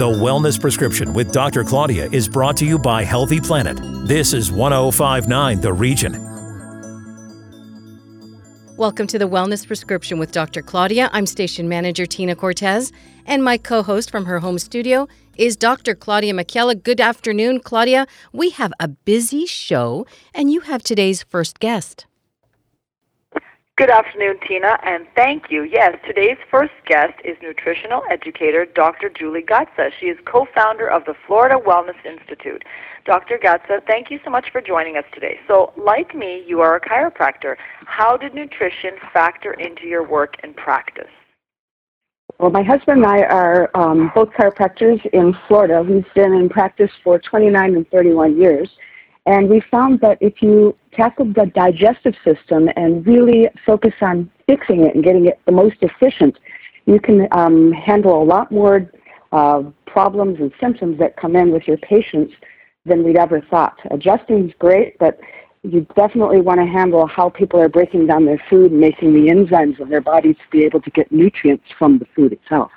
The Wellness Prescription with Dr. Claudia is brought to you by Healthy Planet. This is 1059 The Region. Welcome to the Wellness Prescription with Dr. Claudia. I'm station manager Tina Cortez, and my co host from her home studio is Dr. Claudia Macchiella. Good afternoon, Claudia. We have a busy show, and you have today's first guest. Good afternoon, Tina, and thank you. Yes, today's first guest is nutritional educator Dr. Julie Gatza. She is co founder of the Florida Wellness Institute. Dr. Gatza, thank you so much for joining us today. So, like me, you are a chiropractor. How did nutrition factor into your work and practice? Well, my husband and I are um, both chiropractors in Florida. We've been in practice for 29 and 31 years. And we found that if you tackle the digestive system and really focus on fixing it and getting it the most efficient, you can um, handle a lot more uh, problems and symptoms that come in with your patients than we'd ever thought. Adjusting is great, but you definitely want to handle how people are breaking down their food and making the enzymes in their bodies to be able to get nutrients from the food itself.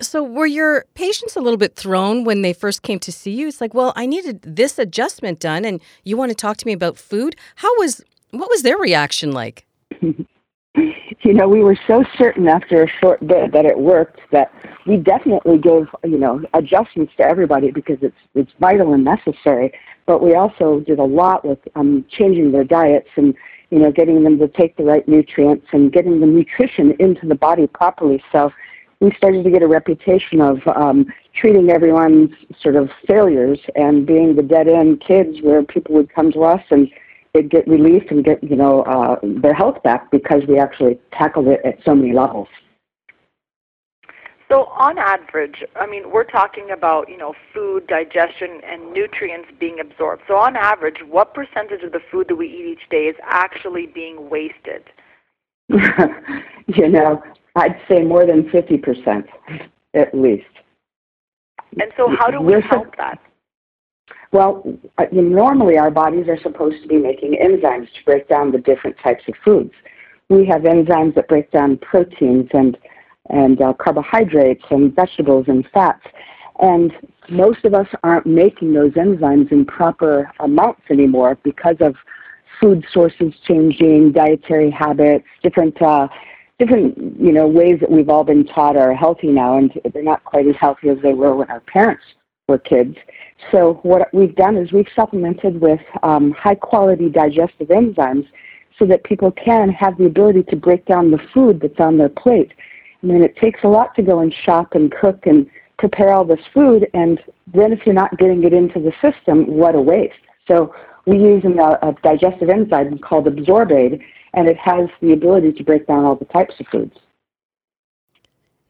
So, were your patients a little bit thrown when they first came to see you? It's like, well, I needed this adjustment done, and you want to talk to me about food. How was what was their reaction like? you know, we were so certain after a short bit that it worked that we definitely gave you know adjustments to everybody because it's it's vital and necessary. But we also did a lot with um, changing their diets and you know getting them to take the right nutrients and getting the nutrition into the body properly. So we started to get a reputation of um, treating everyone's sort of failures and being the dead end kids where people would come to us and they'd get relief and get you know uh, their health back because we actually tackled it at so many levels. So on average, I mean, we're talking about, you know, food, digestion, and nutrients being absorbed. So on average, what percentage of the food that we eat each day is actually being wasted? you know, I'd say more than 50% at least. And so, how do we help that? Well, uh, normally our bodies are supposed to be making enzymes to break down the different types of foods. We have enzymes that break down proteins and and uh, carbohydrates and vegetables and fats. And most of us aren't making those enzymes in proper amounts anymore because of food sources changing, dietary habits, different uh, different you know ways that we've all been taught are healthy now, and they're not quite as healthy as they were when our parents were kids. So what we've done is we've supplemented with um, high quality digestive enzymes so that people can have the ability to break down the food that's on their plate. I mean, it takes a lot to go and shop and cook and prepare all this food, and then if you're not getting it into the system, what a waste. So we use a, a digestive enzyme called Absorbaid, and it has the ability to break down all the types of foods.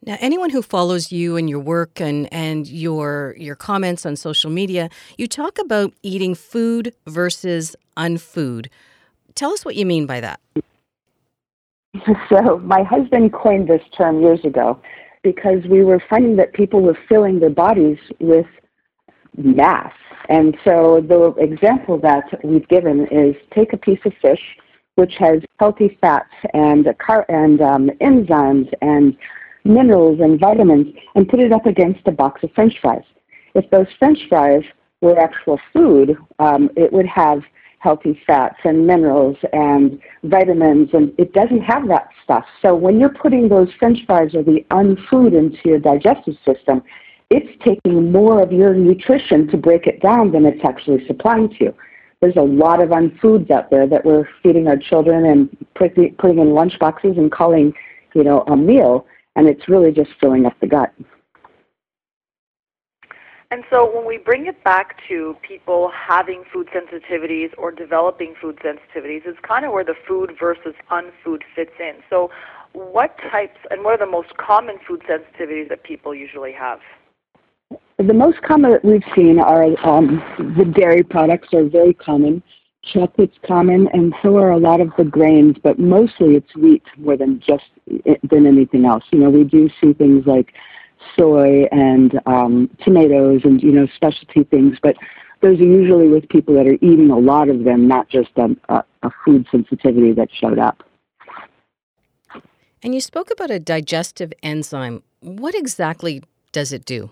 Now, anyone who follows you and your work and, and your your comments on social media, you talk about eating food versus unfood. Tell us what you mean by that. So, my husband coined this term years ago because we were finding that people were filling their bodies with mass. And so, the example that we've given is take a piece of fish which has healthy fats and car- and um, enzymes and minerals and vitamins, and put it up against a box of French fries. If those French fries were actual food, um, it would have healthy fats and minerals and vitamins, and it doesn't have that stuff. So when you're putting those French fries or the unfood into your digestive system, it's taking more of your nutrition to break it down than it's actually supplying to you there's a lot of unfoods out there that we're feeding our children and putting, in lunch boxes and calling, you know, a meal, and it's really just filling up the gut. And so when we bring it back to people having food sensitivities or developing food sensitivities, it's kind of where the food versus unfood fits in. So what types and what are the most common food sensitivities that people usually have? The most common that we've seen are um, the dairy products are very common. Chocolate's common, and so are a lot of the grains, but mostly it's wheat more than just than anything else. You know, we do see things like soy and um, tomatoes and you know specialty things, but those are usually with people that are eating a lot of them, not just a, a, a food sensitivity that showed up. And you spoke about a digestive enzyme. What exactly does it do?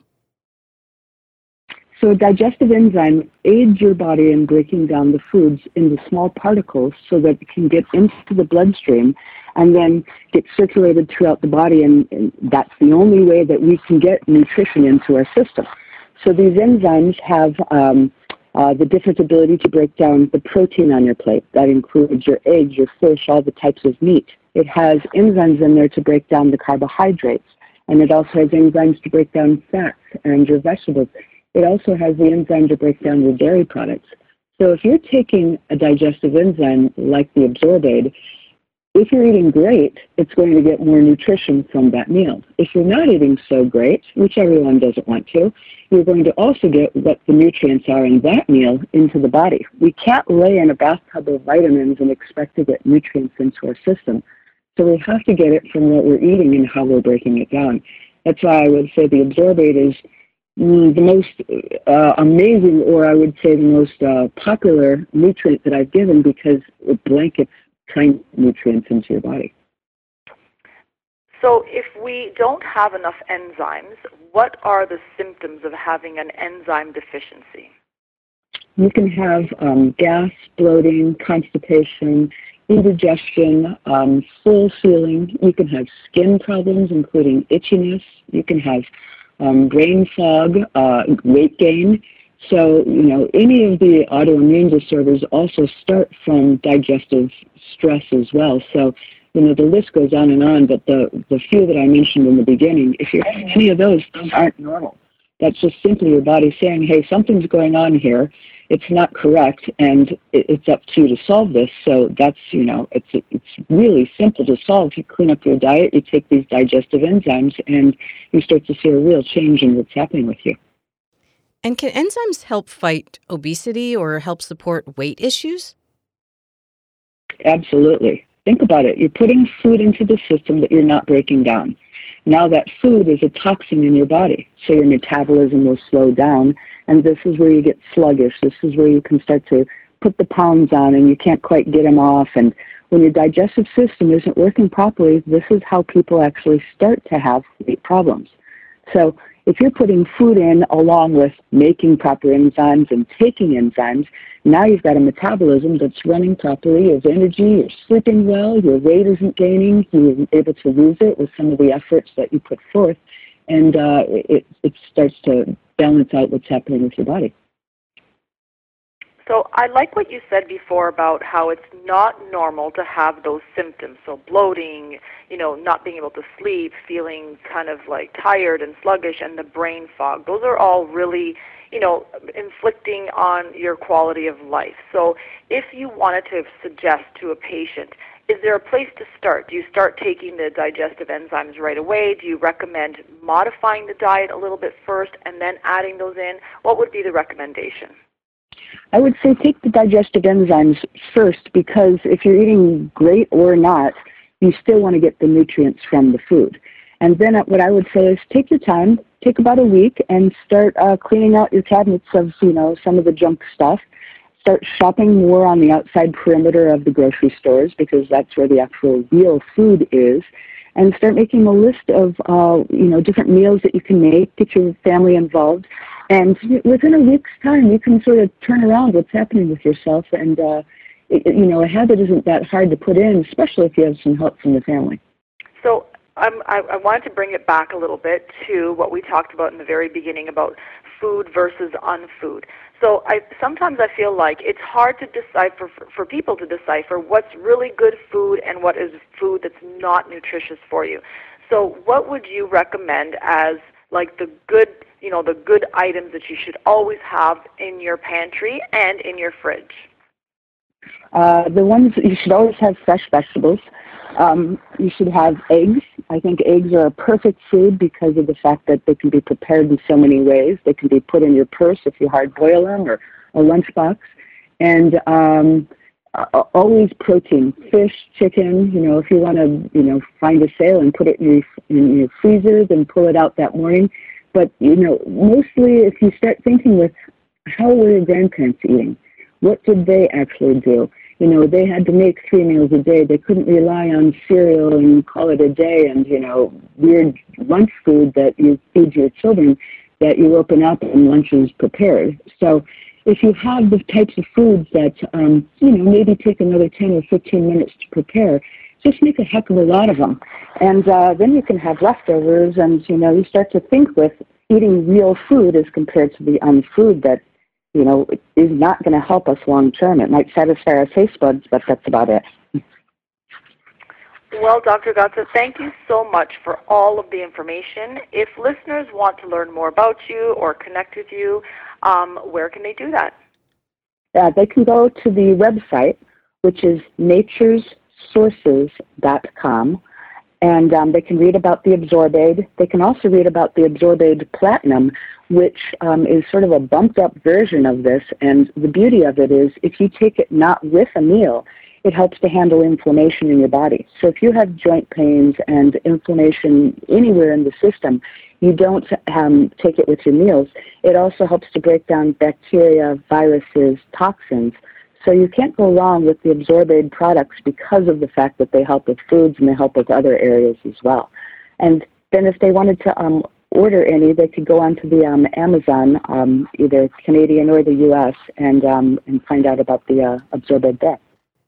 So, digestive enzyme aids your body in breaking down the foods into small particles so that it can get into the bloodstream and then get circulated throughout the body. And, and that's the only way that we can get nutrition into our system. So, these enzymes have um, uh, the different ability to break down the protein on your plate. That includes your eggs, your fish, all the types of meat. It has enzymes in there to break down the carbohydrates. And it also has enzymes to break down fats and your vegetables. It also has the enzyme to break down your dairy products. So if you're taking a digestive enzyme like the Absorbaid, if you're eating great, it's going to get more nutrition from that meal. If you're not eating so great, which everyone doesn't want to, you're going to also get what the nutrients are in that meal into the body. We can't lay in a bathtub of vitamins and expect to get nutrients into our system. So we have to get it from what we're eating and how we're breaking it down. That's why I would say the Absorbaid is the most uh, amazing, or I would say the most uh, popular nutrient that I've given because it blankets train nutrients into your body. So, if we don't have enough enzymes, what are the symptoms of having an enzyme deficiency? You can have um, gas, bloating, constipation, indigestion, um, full feeling. You can have skin problems, including itchiness. You can have um, brain fog, uh, weight gain. So, you know, any of the autoimmune disorders also start from digestive stress as well. So, you know, the list goes on and on, but the, the few that I mentioned in the beginning, if you're any of those, those aren't normal. That's just simply your body saying, hey, something's going on here it's not correct and it's up to you to solve this. So that's, you know, it's, it's really simple to solve. You clean up your diet, you take these digestive enzymes, and you start to see a real change in what's happening with you. And can enzymes help fight obesity or help support weight issues? Absolutely. Think about it. You're putting food into the system that you're not breaking down. Now that food is a toxin in your body, so your metabolism will slow down and this is where you get sluggish. This is where you can start to put the pounds on and you can't quite get them off. And when your digestive system isn't working properly, this is how people actually start to have weight problems. So if you're putting food in along with making proper enzymes and taking enzymes, now you've got a metabolism that's running properly, have energy, you're sleeping well, your weight isn't gaining, you're able to lose it with some of the efforts that you put forth, and uh, it, it starts to balance out what's happening with your body. So I like what you said before about how it's not normal to have those symptoms. So bloating, you know, not being able to sleep, feeling kind of like tired and sluggish, and the brain fog. Those are all really, you know, inflicting on your quality of life. So if you wanted to suggest to a patient is there a place to start? Do you start taking the digestive enzymes right away? Do you recommend modifying the diet a little bit first and then adding those in? What would be the recommendation? I would say take the digestive enzymes first because if you're eating great or not, you still want to get the nutrients from the food. And then what I would say is take your time, take about a week, and start uh, cleaning out your cabinets of you know some of the junk stuff. Start shopping more on the outside perimeter of the grocery stores because that's where the actual real food is. And start making a list of uh, you know different meals that you can make get your family involved and within a week's time you can sort of turn around what's happening with yourself and uh, it, you know a habit isn't that hard to put in especially if you have some help from the family so um, I, I wanted to bring it back a little bit to what we talked about in the very beginning about food versus unfood. So I sometimes I feel like it's hard to decipher for, for people to decipher what's really good food and what is food that's not nutritious for you. So what would you recommend as like the good, you know, the good items that you should always have in your pantry and in your fridge? Uh, the ones you should always have fresh vegetables. Um, you should have eggs. I think eggs are a perfect food because of the fact that they can be prepared in so many ways. They can be put in your purse if you hard boil them or a lunchbox. And um, uh, always protein, fish, chicken. You know, if you want to, you know, find a sale and put it in your, in your freezer, then pull it out that morning. But you know, mostly if you start thinking with how were your grandparents eating, what did they actually do? you know, they had to make three meals a day. They couldn't rely on cereal and call it a day and, you know, weird lunch food that you feed your children that you open up and lunch is prepared. So if you have the types of foods that, um, you know, maybe take another 10 or 15 minutes to prepare, just make a heck of a lot of them. And uh, then you can have leftovers and, you know, you start to think with eating real food as compared to the um, food that you know, is not going to help us long term. It might satisfy our taste buds, but that's about it. Well, Dr. Gatza, thank you so much for all of the information. If listeners want to learn more about you or connect with you, um, where can they do that? Uh, they can go to the website, which is naturesources.com, and um, they can read about the Absorbaid. They can also read about the Absorbaid Platinum, which um, is sort of a bumped up version of this. And the beauty of it is if you take it not with a meal, it helps to handle inflammation in your body. So if you have joint pains and inflammation anywhere in the system, you don't um, take it with your meals. It also helps to break down bacteria, viruses, toxins. So you can't go wrong with the Absorbaid products because of the fact that they help with foods and they help with other areas as well. And then if they wanted to um, order any, they could go onto the um, Amazon, um, either Canadian or the U.S., and um, and find out about the uh, Absorbaid Day.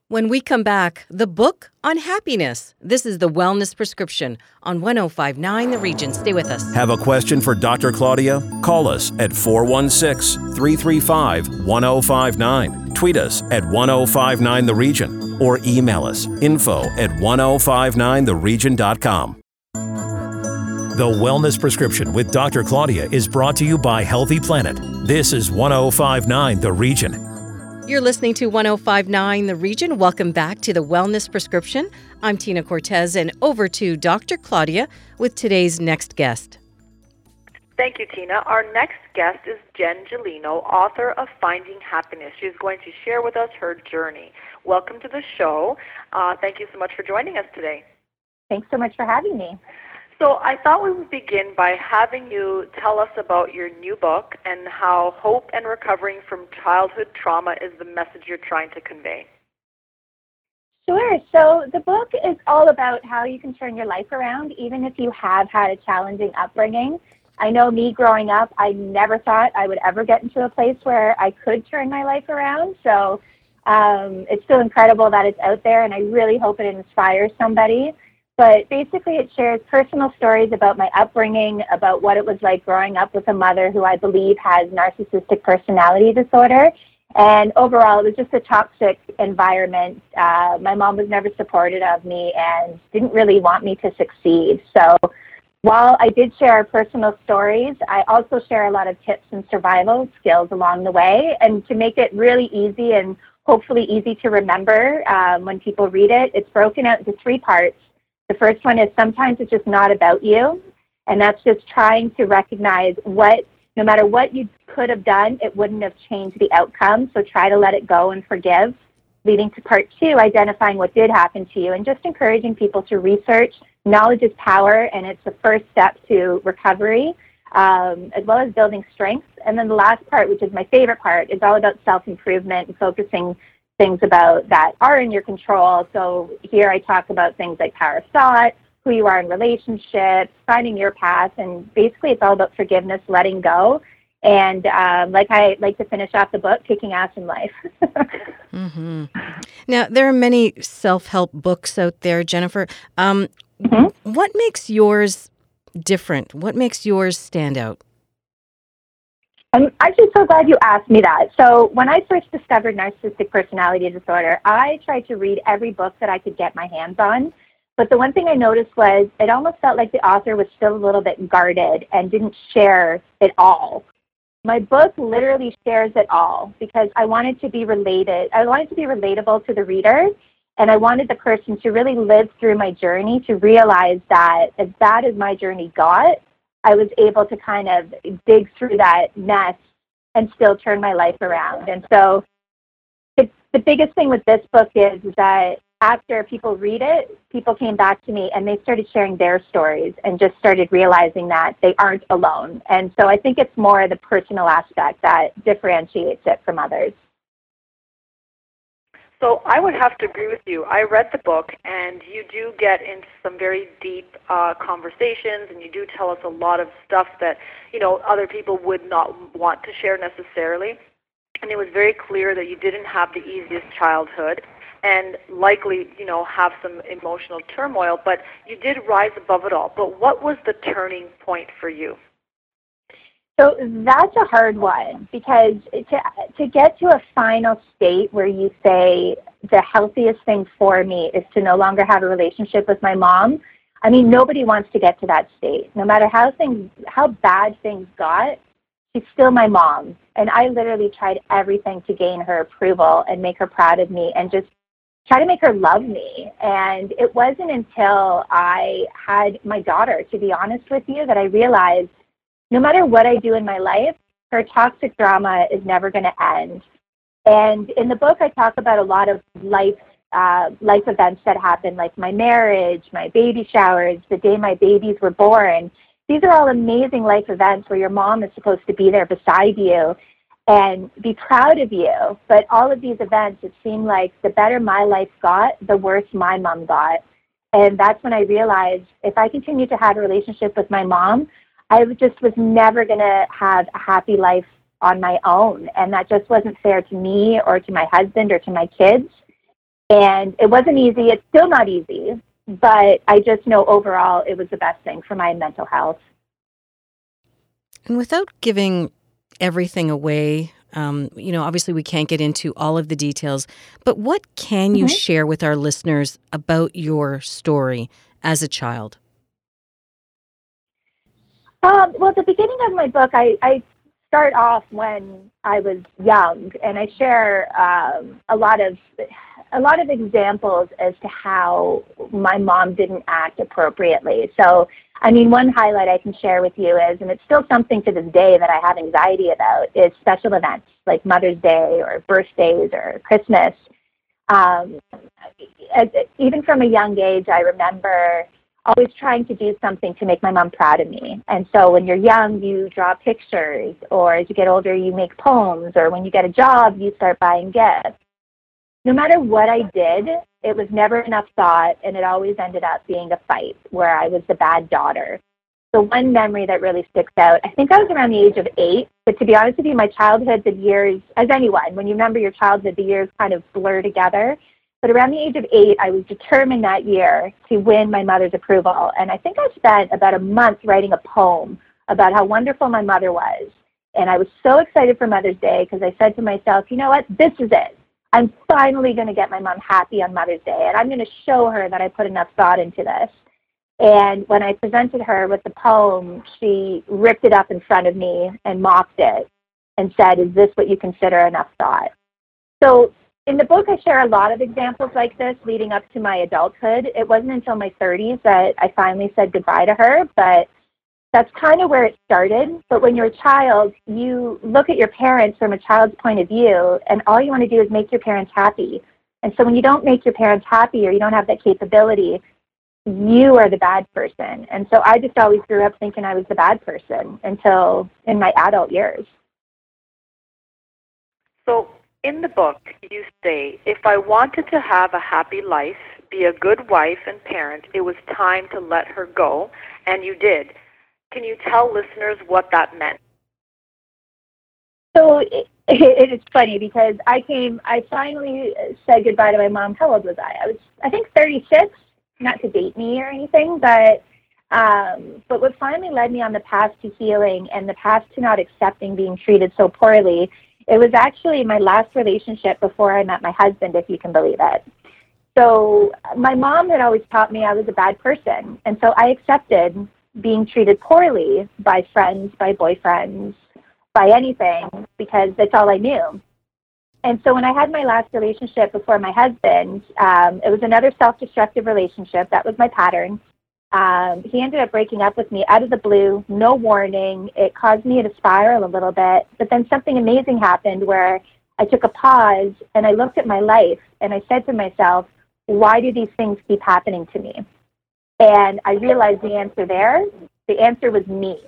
When we come back, the book on happiness. This is the Wellness Prescription on 1059 The Region. Stay with us. Have a question for Dr. Claudia? Call us at 416 335 1059. Tweet us at 1059 The Region or email us info at 1059theregion.com. The Wellness Prescription with Dr. Claudia is brought to you by Healthy Planet. This is 1059 The Region. You're listening to 1059 The Region. Welcome back to the Wellness Prescription. I'm Tina Cortez, and over to Dr. Claudia with today's next guest. Thank you, Tina. Our next guest is Jen Gileno, author of Finding Happiness. She's going to share with us her journey. Welcome to the show. Uh, thank you so much for joining us today. Thanks so much for having me. So I thought we would begin by having you tell us about your new book and how hope and recovering from childhood trauma is the message you're trying to convey. Sure. So the book is all about how you can turn your life around, even if you have had a challenging upbringing. I know me growing up, I never thought I would ever get into a place where I could turn my life around. So um, it's still incredible that it's out there, and I really hope it inspires somebody. But basically, it shares personal stories about my upbringing, about what it was like growing up with a mother who I believe has narcissistic personality disorder. And overall, it was just a toxic environment. Uh, my mom was never supportive of me and didn't really want me to succeed. So while I did share personal stories, I also share a lot of tips and survival skills along the way. And to make it really easy and hopefully easy to remember um, when people read it, it's broken out into three parts. The first one is sometimes it's just not about you, and that's just trying to recognize what, no matter what you could have done, it wouldn't have changed the outcome. So try to let it go and forgive. Leading to part two, identifying what did happen to you, and just encouraging people to research. Knowledge is power, and it's the first step to recovery, um, as well as building strength. And then the last part, which is my favorite part, is all about self improvement and focusing things about that are in your control. So here I talk about things like power of thought, who you are in relationships, finding your path, and basically it's all about forgiveness, letting go, and um, like I like to finish off the book, kicking ass in life. mm-hmm. Now there are many self-help books out there, Jennifer. Um, mm-hmm. What makes yours different? What makes yours stand out? I'm actually so glad you asked me that. So, when I first discovered narcissistic personality disorder, I tried to read every book that I could get my hands on. But the one thing I noticed was it almost felt like the author was still a little bit guarded and didn't share it all. My book literally shares it all because I wanted to be related. I wanted to be relatable to the reader, and I wanted the person to really live through my journey to realize that as bad as my journey got, I was able to kind of dig through that mess and still turn my life around. And so the, the biggest thing with this book is, is that after people read it, people came back to me and they started sharing their stories and just started realizing that they aren't alone. And so I think it's more the personal aspect that differentiates it from others. So I would have to agree with you. I read the book, and you do get into some very deep uh, conversations, and you do tell us a lot of stuff that you know other people would not want to share necessarily. And it was very clear that you didn't have the easiest childhood, and likely you know have some emotional turmoil. But you did rise above it all. But what was the turning point for you? So that's a hard one because to, to get to a final state where you say the healthiest thing for me is to no longer have a relationship with my mom. I mean, nobody wants to get to that state. No matter how things, how bad things got, she's still my mom. And I literally tried everything to gain her approval and make her proud of me and just try to make her love me. And it wasn't until I had my daughter, to be honest with you, that I realized no matter what I do in my life, her toxic drama is never going to end. And in the book, I talk about a lot of life uh, life events that happened, like my marriage, my baby showers, the day my babies were born. These are all amazing life events where your mom is supposed to be there beside you and be proud of you. But all of these events, it seemed like the better my life got, the worse my mom got. And that's when I realized if I continue to have a relationship with my mom, I just was never going to have a happy life on my own. And that just wasn't fair to me or to my husband or to my kids. And it wasn't easy. It's still not easy. But I just know overall it was the best thing for my mental health. And without giving everything away, um, you know, obviously we can't get into all of the details, but what can mm-hmm. you share with our listeners about your story as a child? Um, well, at the beginning of my book, I, I start off when I was young, and I share um, a lot of a lot of examples as to how my mom didn't act appropriately. So, I mean, one highlight I can share with you is, and it's still something to this day that I have anxiety about, is special events like Mother's Day or birthdays or Christmas. Um, even from a young age, I remember always trying to do something to make my mom proud of me. And so when you're young, you draw pictures, or as you get older, you make poems, or when you get a job, you start buying gifts. No matter what I did, it was never enough thought, and it always ended up being a fight where I was the bad daughter. So one memory that really sticks out, I think I was around the age of eight, but to be honest with you, my childhood, the years, as anyone, when you remember your childhood, the years kind of blur together. But around the age of eight, I was determined that year to win my mother's approval. And I think I spent about a month writing a poem about how wonderful my mother was. And I was so excited for Mother's Day because I said to myself, you know what? This is it. I'm finally going to get my mom happy on Mother's Day. And I'm going to show her that I put enough thought into this. And when I presented her with the poem, she ripped it up in front of me and mocked it and said, Is this what you consider enough thought? So in the book, I share a lot of examples like this leading up to my adulthood. It wasn't until my 30s that I finally said goodbye to her, but that's kind of where it started. But when you're a child, you look at your parents from a child's point of view, and all you want to do is make your parents happy. And so when you don't make your parents happy or you don't have that capability, you are the bad person. And so I just always grew up thinking I was the bad person until in my adult years. So in the book, you say, if I wanted to have a happy life, be a good wife and parent, it was time to let her go, and you did. Can you tell listeners what that meant? So it, it is funny because I came, I finally said goodbye to my mom. How old was I? I was, I think, 36. Not to date me or anything, but um, but what finally led me on the path to healing and the path to not accepting being treated so poorly it was actually my last relationship before I met my husband, if you can believe it. So my mom had always taught me I was a bad person. And so I accepted being treated poorly by friends, by boyfriends, by anything, because that's all I knew. And so when I had my last relationship before my husband, um, it was another self destructive relationship. That was my pattern. Um, he ended up breaking up with me out of the blue, no warning. It caused me to spiral a little bit. But then something amazing happened where I took a pause and I looked at my life and I said to myself, why do these things keep happening to me? And I realized the answer there, the answer was me.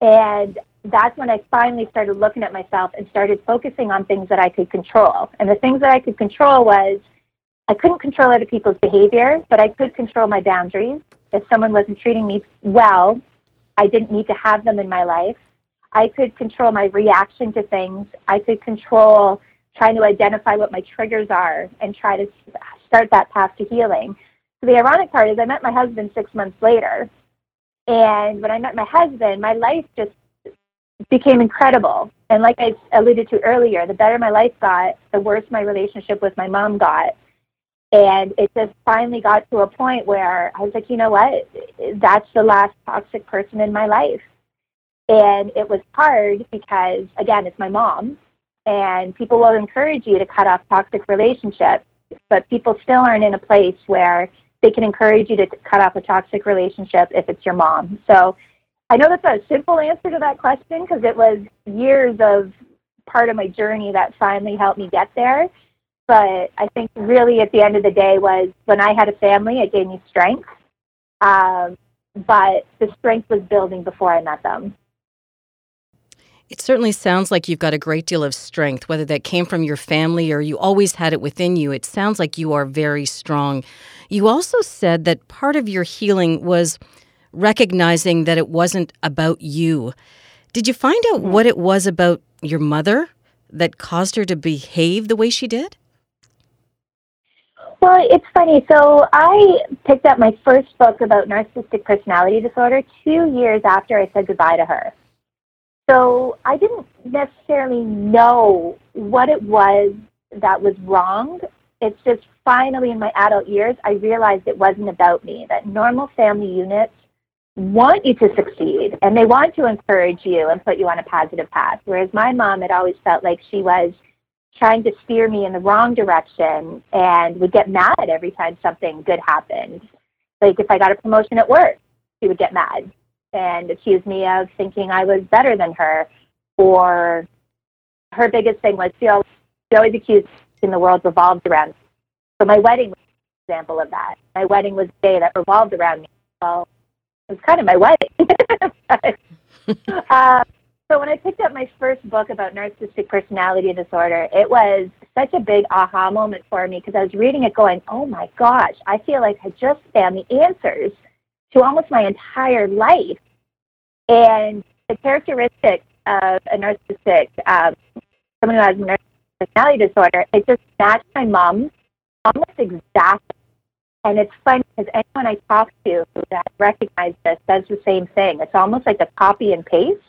And that's when I finally started looking at myself and started focusing on things that I could control. And the things that I could control was I couldn't control other people's behavior, but I could control my boundaries. If someone wasn't treating me well, I didn't need to have them in my life. I could control my reaction to things. I could control trying to identify what my triggers are and try to start that path to healing. So the ironic part is I met my husband six months later. And when I met my husband, my life just became incredible. And like I alluded to earlier, the better my life got, the worse my relationship with my mom got. And it just finally got to a point where I was like, you know what? That's the last toxic person in my life. And it was hard because, again, it's my mom. And people will encourage you to cut off toxic relationships, but people still aren't in a place where they can encourage you to cut off a toxic relationship if it's your mom. So I know that's a simple answer to that question because it was years of part of my journey that finally helped me get there. But I think really at the end of the day was when I had a family, it gave me strength. Um, but the strength was building before I met them. It certainly sounds like you've got a great deal of strength, whether that came from your family or you always had it within you. It sounds like you are very strong. You also said that part of your healing was recognizing that it wasn't about you. Did you find out what it was about your mother that caused her to behave the way she did? Well, it's funny. So I picked up my first book about narcissistic personality disorder two years after I said goodbye to her. So I didn't necessarily know what it was that was wrong. It's just finally in my adult years, I realized it wasn't about me, that normal family units want you to succeed and they want to encourage you and put you on a positive path. Whereas my mom had always felt like she was trying to steer me in the wrong direction and would get mad every time something good happened. Like if I got a promotion at work, she would get mad and accuse me of thinking I was better than her. Or her biggest thing was she always, she always accused in the world revolved around me. So my wedding was an example of that. My wedding was a day that revolved around me. Well, it was kind of my wedding. but, uh, so when I picked up my first book about narcissistic personality disorder, it was such a big aha moment for me because I was reading it going, oh my gosh, I feel like I just found the answers to almost my entire life. And the characteristics of a narcissistic, um, someone who has narcissistic personality disorder, it just matched my mom's almost exactly. And it's funny because anyone I talk to that recognizes this says the same thing. It's almost like a copy and paste.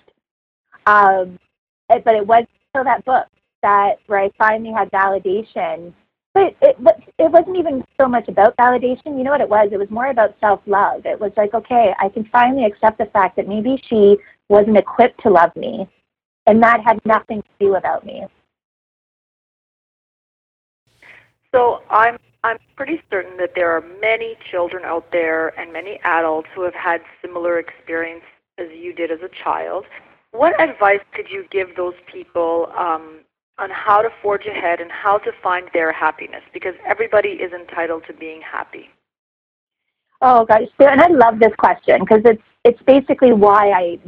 Um, but it was until that book that where I finally had validation but it, it wasn't even so much about validation. You know what it was? It was more about self love. It was like, okay, I can finally accept the fact that maybe she wasn't equipped to love me, and that had nothing to do about me. So I'm I'm pretty certain that there are many children out there and many adults who have had similar experience as you did as a child. What advice could you give those people um, on how to forge ahead and how to find their happiness because everybody is entitled to being happy. Oh gosh, and I love this question because it's it's basically why I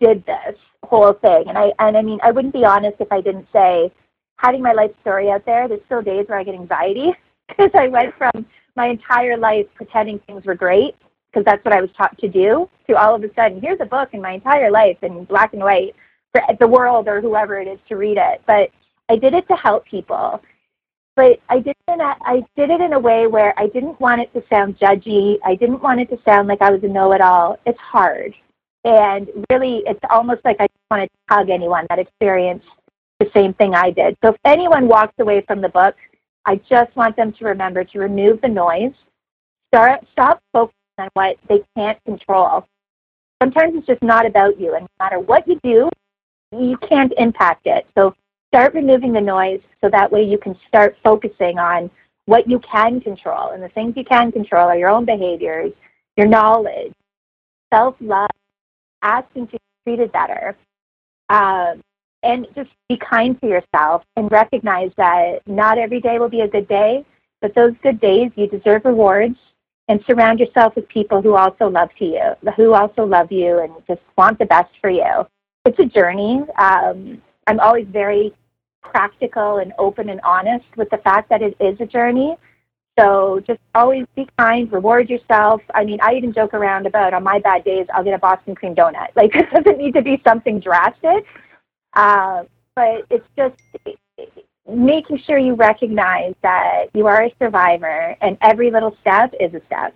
did this whole thing. And I and I mean I wouldn't be honest if I didn't say having my life story out there. There's still days where I get anxiety because I went from my entire life pretending things were great because that's what I was taught to do to all of a sudden here's a book in my entire life in black and white for the world or whoever it is to read it. But I did it to help people, but I did it in a, I did it in a way where I didn't want it to sound judgy. I didn't want it to sound like I was a know-it-all. It's hard, and really, it's almost like I just want to hug anyone that experienced the same thing I did. So if anyone walks away from the book, I just want them to remember to remove the noise, start stop focusing on what they can't control. Sometimes it's just not about you, and no matter what you do, you can't impact it. So start removing the noise so that way you can start focusing on what you can control. And the things you can control are your own behaviors, your knowledge, self love, asking to be treated better, um, and just be kind to yourself and recognize that not every day will be a good day, but those good days you deserve rewards and surround yourself with people who also love to you, who also love you and just want the best for you. it's a journey. Um, I'm always very practical and open and honest with the fact that it is a journey. So just always be kind, reward yourself. I mean, I even joke around about on my bad days, I'll get a Boston cream donut. Like it doesn't need to be something drastic, uh, but it's just making sure you recognize that you are a survivor and every little step is a step.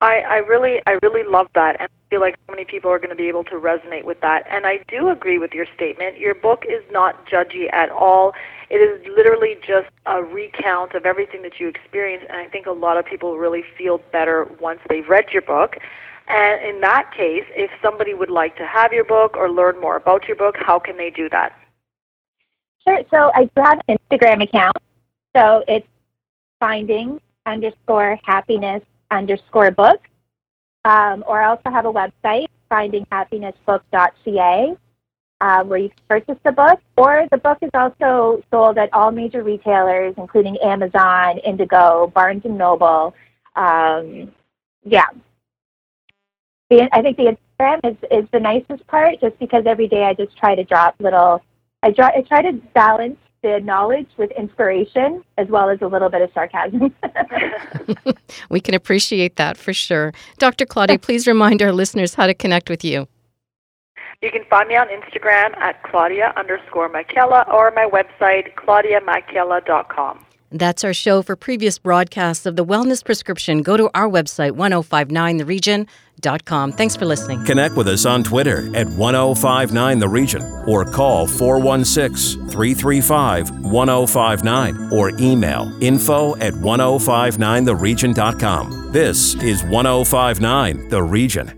I, I really I really love that and I feel like so many people are going to be able to resonate with that. And I do agree with your statement. Your book is not judgy at all. It is literally just a recount of everything that you experienced and I think a lot of people really feel better once they've read your book. And in that case, if somebody would like to have your book or learn more about your book, how can they do that? So I do have an Instagram account. So it's finding underscore happiness underscore book. Um, or I also have a website, findinghappinessbook.ca, uh, where you can purchase the book. Or the book is also sold at all major retailers, including Amazon, Indigo, Barnes and Noble. Um, yeah. I think the Instagram is, is the nicest part just because every day I just try to drop little I try, I try to balance the knowledge with inspiration as well as a little bit of sarcasm. we can appreciate that for sure. Dr. Claudia, please remind our listeners how to connect with you. You can find me on Instagram at Claudia underscore Michaela or my website, claudiamichaela.com. That's our show for previous broadcasts of the Wellness Prescription. Go to our website, oh 1059theregion.com. Thanks for listening. Connect with us on Twitter at 1059theregion or call 416 335 1059 or email info at 1059theregion.com. This is 1059 The Region.